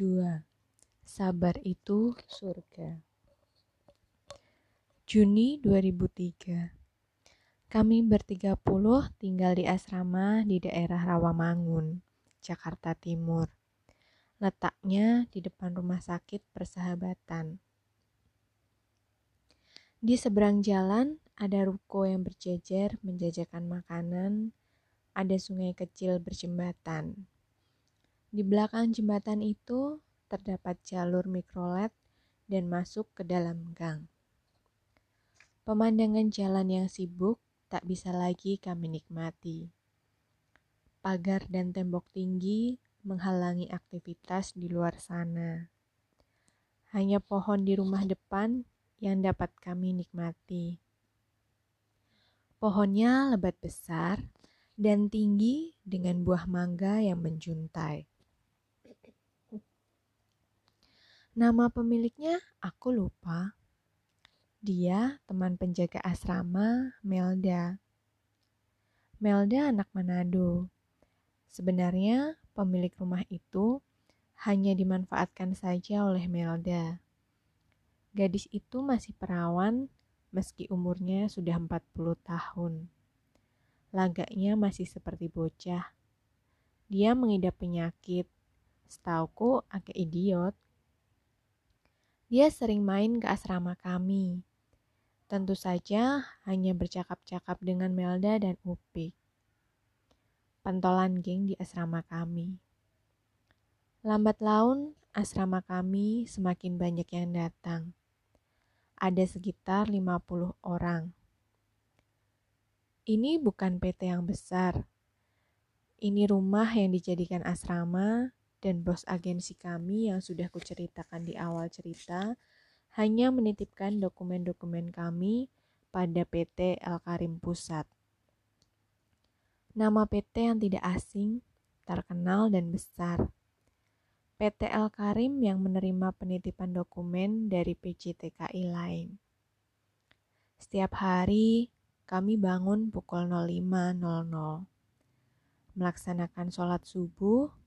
2. Sabar itu surga. Juni 2003. Kami bertiga puluh tinggal di asrama di daerah Rawamangun, Jakarta Timur. Letaknya di depan rumah sakit persahabatan. Di seberang jalan ada ruko yang berjejer menjajakan makanan, ada sungai kecil berjembatan. Di belakang jembatan itu terdapat jalur mikrolet dan masuk ke dalam gang. Pemandangan jalan yang sibuk tak bisa lagi kami nikmati. Pagar dan tembok tinggi menghalangi aktivitas di luar sana. Hanya pohon di rumah depan yang dapat kami nikmati. Pohonnya lebat besar dan tinggi dengan buah mangga yang menjuntai. Nama pemiliknya aku lupa. Dia teman penjaga asrama Melda. Melda anak Manado. Sebenarnya pemilik rumah itu hanya dimanfaatkan saja oleh Melda. Gadis itu masih perawan meski umurnya sudah 40 tahun. Lagaknya masih seperti bocah. Dia mengidap penyakit. Setauku agak idiot dia sering main ke asrama kami. Tentu saja hanya bercakap-cakap dengan Melda dan Upik. Pentolan geng di asrama kami. Lambat laun, asrama kami semakin banyak yang datang. Ada sekitar 50 orang. Ini bukan PT yang besar. Ini rumah yang dijadikan asrama dan bos agensi kami yang sudah kuceritakan di awal cerita hanya menitipkan dokumen-dokumen kami pada PT El Karim Pusat. Nama PT yang tidak asing, terkenal dan besar. PT El Karim yang menerima penitipan dokumen dari PJTKI lain. Setiap hari kami bangun pukul 05.00. Melaksanakan sholat subuh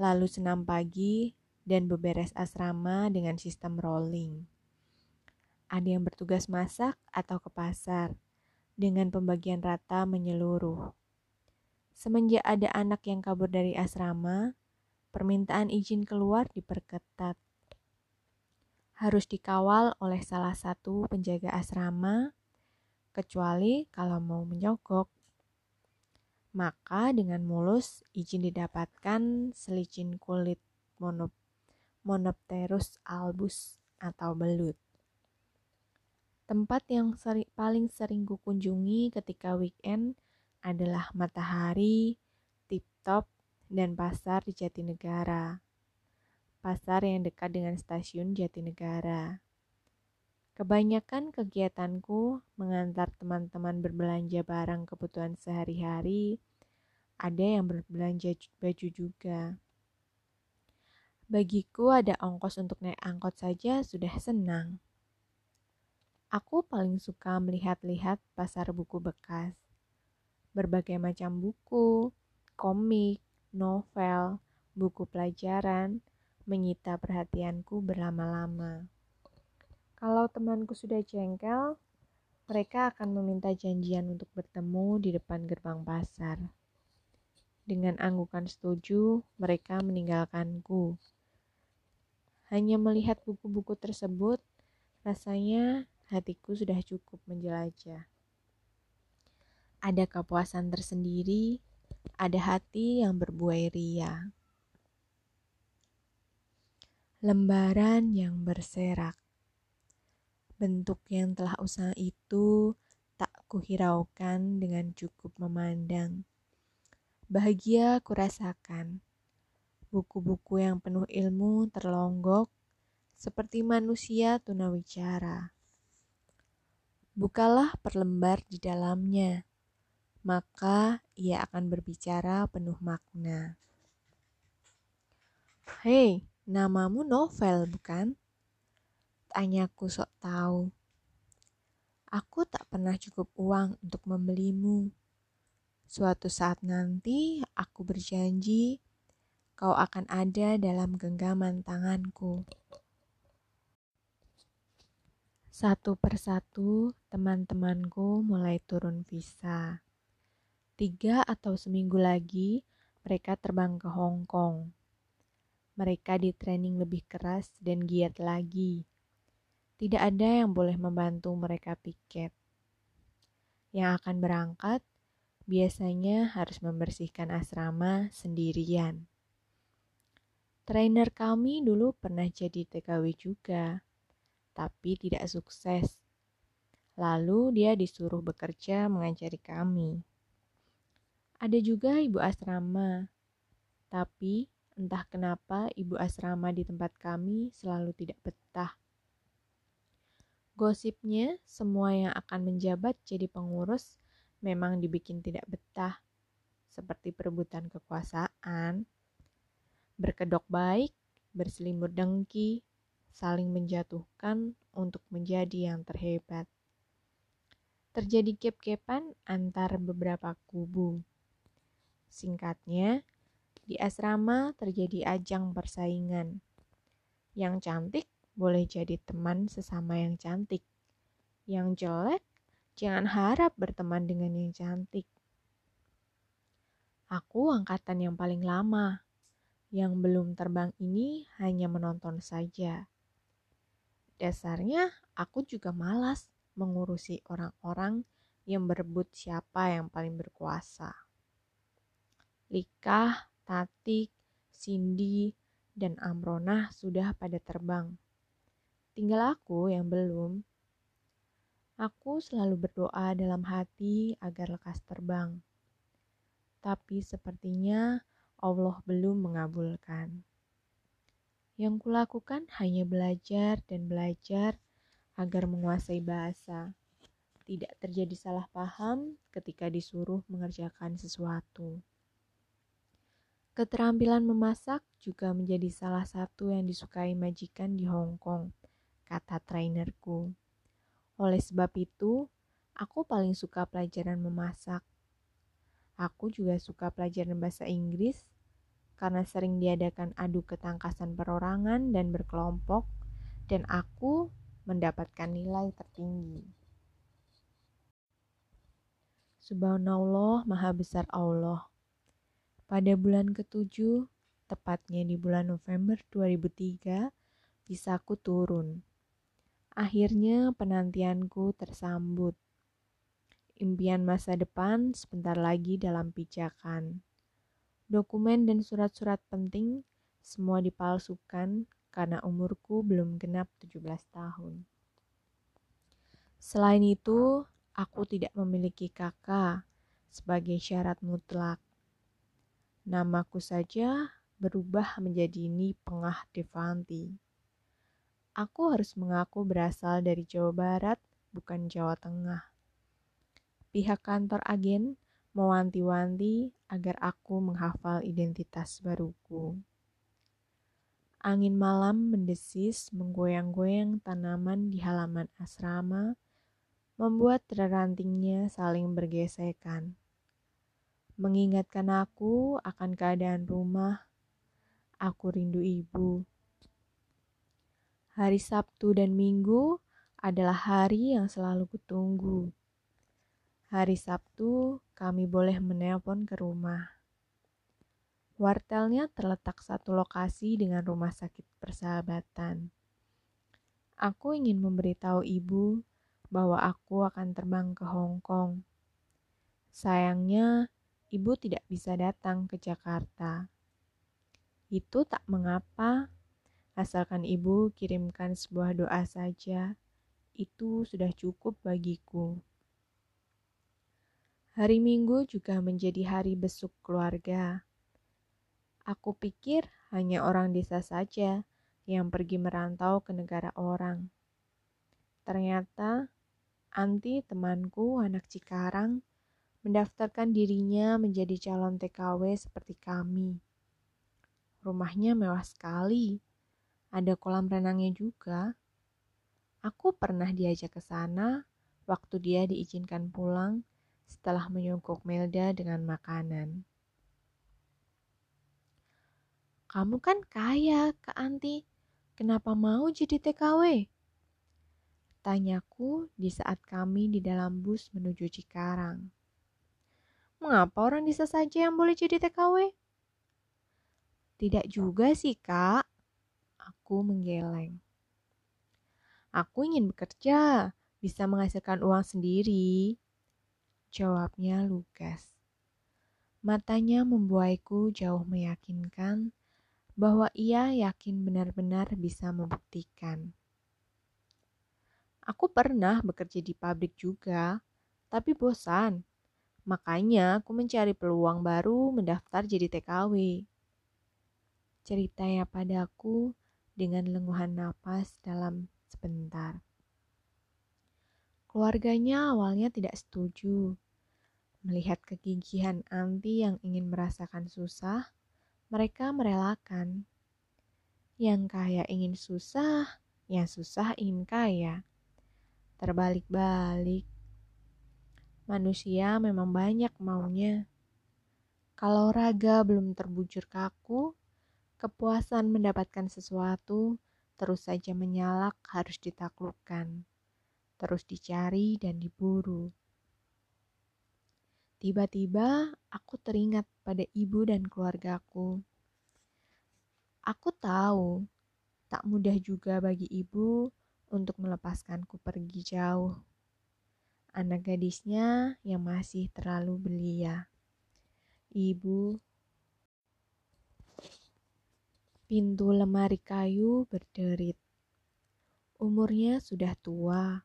lalu senam pagi, dan beberes asrama dengan sistem rolling. Ada yang bertugas masak atau ke pasar, dengan pembagian rata menyeluruh. Semenjak ada anak yang kabur dari asrama, permintaan izin keluar diperketat. Harus dikawal oleh salah satu penjaga asrama, kecuali kalau mau menyogok. Maka dengan mulus izin didapatkan selicin kulit monop Monopterus albus atau belut. Tempat yang seri, paling sering kukunjungi ketika weekend adalah Matahari, Tip Top, dan pasar di Jatinegara. Pasar yang dekat dengan stasiun Jatinegara. Kebanyakan kegiatanku mengantar teman-teman berbelanja barang kebutuhan sehari-hari, ada yang berbelanja baju juga. Bagiku ada ongkos untuk naik angkot saja sudah senang. Aku paling suka melihat-lihat pasar buku bekas. Berbagai macam buku, komik, novel, buku pelajaran, menyita perhatianku berlama-lama. Kalau temanku sudah jengkel, mereka akan meminta janjian untuk bertemu di depan gerbang pasar. Dengan anggukan setuju, mereka meninggalkanku. Hanya melihat buku-buku tersebut, rasanya hatiku sudah cukup menjelajah. Ada kepuasan tersendiri, ada hati yang berbuai ria. Lembaran yang berserak Bentuk yang telah usah itu tak kuhiraukan dengan cukup memandang. Bahagia kurasakan. Buku-buku yang penuh ilmu terlonggok seperti manusia tunawicara. Bukalah perlembar di dalamnya, maka ia akan berbicara penuh makna. Hei, namamu novel, bukan? Tanyaku sok tahu. Aku tak pernah cukup uang untuk membelimu. Suatu saat nanti aku berjanji, kau akan ada dalam genggaman tanganku. Satu persatu, teman-temanku mulai turun visa. Tiga atau seminggu lagi, mereka terbang ke Hong Kong. Mereka di training lebih keras dan giat lagi. Tidak ada yang boleh membantu mereka piket. Yang akan berangkat biasanya harus membersihkan asrama sendirian. Trainer kami dulu pernah jadi TKW juga tapi tidak sukses. Lalu dia disuruh bekerja mengajari kami. Ada juga ibu asrama, tapi entah kenapa ibu asrama di tempat kami selalu tidak betah. Gosipnya, semua yang akan menjabat jadi pengurus memang dibikin tidak betah, seperti perebutan kekuasaan, berkedok baik, berselimut dengki, saling menjatuhkan untuk menjadi yang terhebat. Terjadi kep-kepan antar beberapa kubu. Singkatnya, di asrama terjadi ajang persaingan. Yang cantik boleh jadi teman sesama yang cantik. Yang jelek, jangan harap berteman dengan yang cantik. Aku angkatan yang paling lama. Yang belum terbang ini hanya menonton saja. Dasarnya aku juga malas mengurusi orang-orang yang berebut siapa yang paling berkuasa. Likah, Tatik, Cindy, dan Amronah sudah pada terbang. Tinggal aku yang belum. Aku selalu berdoa dalam hati agar lekas terbang. Tapi sepertinya Allah belum mengabulkan. Yang kulakukan hanya belajar dan belajar agar menguasai bahasa. Tidak terjadi salah paham ketika disuruh mengerjakan sesuatu. Keterampilan memasak juga menjadi salah satu yang disukai majikan di Hong Kong, kata trainerku. Oleh sebab itu, aku paling suka pelajaran memasak. Aku juga suka pelajaran bahasa Inggris karena sering diadakan adu ketangkasan perorangan dan berkelompok, dan aku mendapatkan nilai tertinggi. Subhanallah, Maha Besar Allah. Pada bulan ketujuh, tepatnya di bulan November 2003, visaku turun. Akhirnya penantianku tersambut. Impian masa depan sebentar lagi dalam pijakan. Dokumen dan surat-surat penting semua dipalsukan karena umurku belum genap 17 tahun. Selain itu, aku tidak memiliki kakak sebagai syarat mutlak. Namaku saja berubah menjadi Ni Pengah Devanti. Aku harus mengaku berasal dari Jawa Barat, bukan Jawa Tengah. Pihak kantor agen mewanti-wanti agar aku menghafal identitas baruku. Angin malam mendesis menggoyang-goyang tanaman di halaman asrama, membuat rantingnya saling bergesekan. Mengingatkan aku akan keadaan rumah, aku rindu ibu. Hari Sabtu dan Minggu adalah hari yang selalu kutunggu. Hari Sabtu, kami boleh menelpon ke rumah. Wartelnya terletak satu lokasi dengan rumah sakit persahabatan. Aku ingin memberitahu ibu bahwa aku akan terbang ke Hong Kong. Sayangnya, ibu tidak bisa datang ke Jakarta. Itu tak mengapa, asalkan ibu kirimkan sebuah doa saja, itu sudah cukup bagiku. Hari Minggu juga menjadi hari besuk keluarga. Aku pikir hanya orang desa saja yang pergi merantau ke negara orang. Ternyata Anti temanku anak Cikarang mendaftarkan dirinya menjadi calon TKW seperti kami. Rumahnya mewah sekali. Ada kolam renangnya juga. Aku pernah diajak ke sana waktu dia diizinkan pulang setelah menyungkuk Melda dengan makanan. Kamu kan kaya, Kak Anti. Kenapa mau jadi TKW? Tanyaku di saat kami di dalam bus menuju Cikarang. Mengapa orang bisa saja yang boleh jadi TKW? Tidak juga sih, Kak. Aku menggeleng. Aku ingin bekerja, bisa menghasilkan uang sendiri. Jawabnya lugas. Matanya membuaiku jauh meyakinkan bahwa ia yakin benar-benar bisa membuktikan. Aku pernah bekerja di pabrik juga, tapi bosan. Makanya aku mencari peluang baru mendaftar jadi TKW. Ceritanya padaku dengan lenguhan napas dalam sebentar. Keluarganya awalnya tidak setuju. Melihat kegigihan Anti yang ingin merasakan susah, mereka merelakan. Yang kaya ingin susah, yang susah ingin kaya. Terbalik-balik. Manusia memang banyak maunya. Kalau raga belum terbujur kaku, kepuasan mendapatkan sesuatu terus saja menyalak harus ditaklukkan, terus dicari dan diburu. Tiba-tiba aku teringat pada ibu dan keluargaku. Aku tahu tak mudah juga bagi ibu untuk melepaskanku pergi jauh. Anak gadisnya yang masih terlalu belia. Ibu Pintu lemari kayu berderit. Umurnya sudah tua,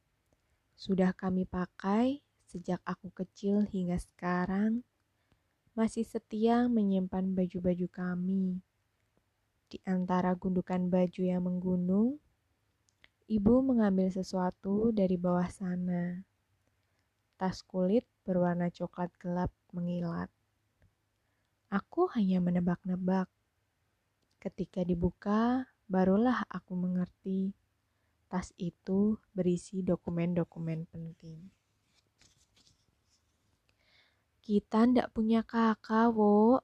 sudah kami pakai sejak aku kecil hingga sekarang, masih setia menyimpan baju-baju kami. Di antara gundukan baju yang menggunung, ibu mengambil sesuatu dari bawah sana. Tas kulit berwarna coklat gelap mengilat. Aku hanya menebak-nebak. Ketika dibuka, barulah aku mengerti tas itu berisi dokumen-dokumen penting. Kita ndak punya kakak, wo.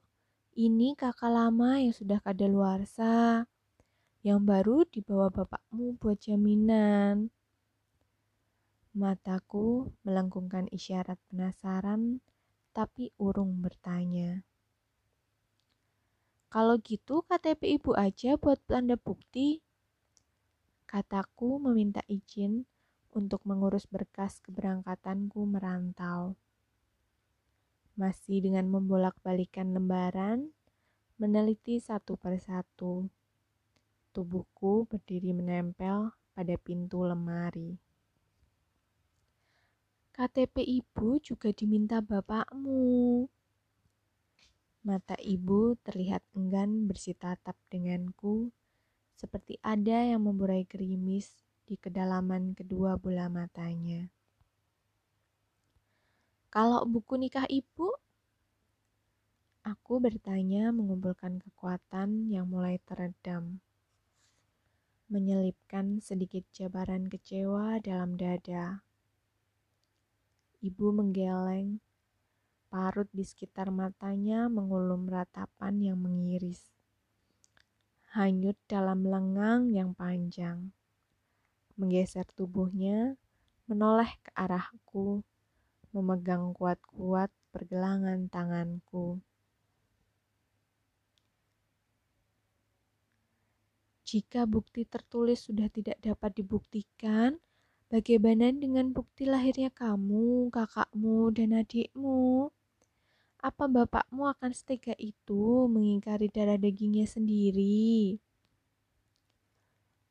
Ini kakak lama yang sudah kadaluarsa. Yang baru dibawa bapakmu buat jaminan. Mataku melengkungkan isyarat penasaran, tapi urung bertanya. Kalau gitu KTP ibu aja buat tanda bukti. Kataku meminta izin untuk mengurus berkas keberangkatanku merantau masih dengan membolak-balikan lembaran, meneliti satu persatu. Tubuhku berdiri menempel pada pintu lemari. KTP ibu juga diminta bapakmu. Mata ibu terlihat enggan bersitatap denganku, seperti ada yang memburai gerimis di kedalaman kedua bola matanya. Kalau buku nikah ibu, aku bertanya mengumpulkan kekuatan yang mulai teredam. Menyelipkan sedikit jabaran kecewa dalam dada. Ibu menggeleng, parut di sekitar matanya mengulum ratapan yang mengiris. Hanyut dalam lengang yang panjang. Menggeser tubuhnya, menoleh ke arahku memegang kuat-kuat pergelangan tanganku. Jika bukti tertulis sudah tidak dapat dibuktikan, bagaimana dengan bukti lahirnya kamu, kakakmu, dan adikmu? Apa bapakmu akan setega itu mengingkari darah dagingnya sendiri?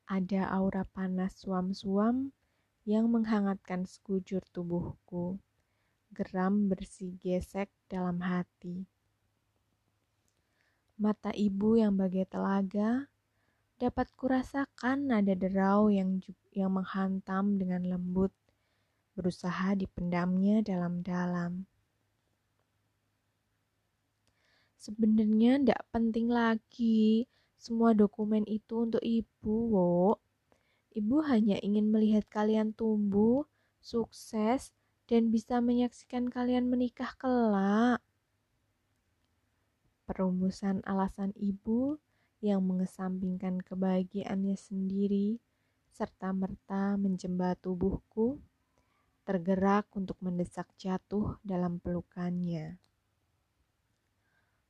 Ada aura panas suam-suam yang menghangatkan sekujur tubuhku geram bersih gesek dalam hati. Mata ibu yang bagai telaga dapat kurasakan nada derau yang yang menghantam dengan lembut, berusaha dipendamnya dalam-dalam. Sebenarnya ndak penting lagi semua dokumen itu untuk ibu, wo. Ibu hanya ingin melihat kalian tumbuh, sukses, dan bisa menyaksikan kalian menikah kelak. Perumusan alasan ibu yang mengesampingkan kebahagiaannya sendiri serta merta menjembat tubuhku, tergerak untuk mendesak jatuh dalam pelukannya.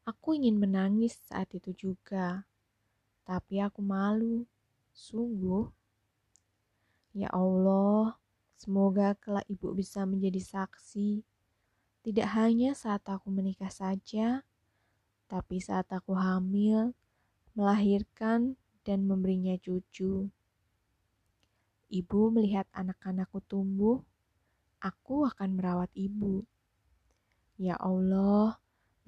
Aku ingin menangis saat itu juga, tapi aku malu, sungguh. Ya Allah, semoga kelak ibu bisa menjadi saksi, tidak hanya saat aku menikah saja, tapi saat aku hamil, melahirkan, dan memberinya cucu. Ibu melihat anak-anakku tumbuh, aku akan merawat ibu. Ya Allah,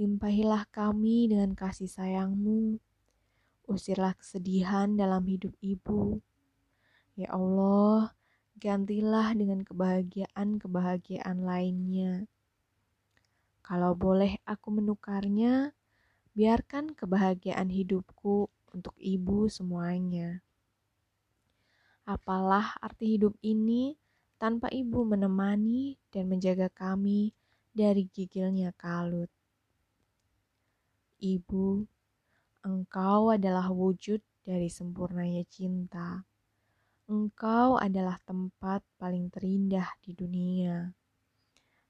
limpahilah kami dengan kasih sayangmu. Usirlah kesedihan dalam hidup ibu. Ya Allah, gantilah dengan kebahagiaan-kebahagiaan lainnya. Kalau boleh aku menukarnya, Biarkan kebahagiaan hidupku untuk ibu semuanya. Apalah arti hidup ini tanpa ibu menemani dan menjaga kami dari gigilnya kalut. Ibu, engkau adalah wujud dari sempurnanya cinta. Engkau adalah tempat paling terindah di dunia.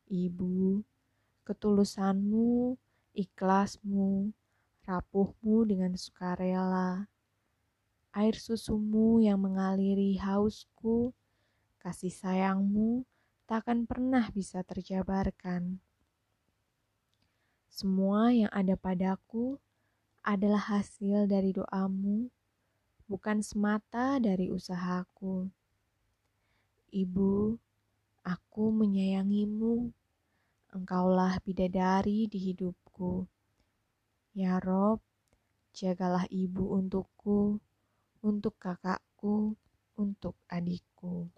Ibu, ketulusanmu ikhlasmu, rapuhmu dengan sukarela, air susumu yang mengaliri hausku, kasih sayangmu takkan pernah bisa terjabarkan. Semua yang ada padaku adalah hasil dari doamu, bukan semata dari usahaku. Ibu, aku menyayangimu. Engkaulah bidadari di hidup untukku. Ya Rob, jagalah ibu untukku, untuk kakakku, untuk adikku.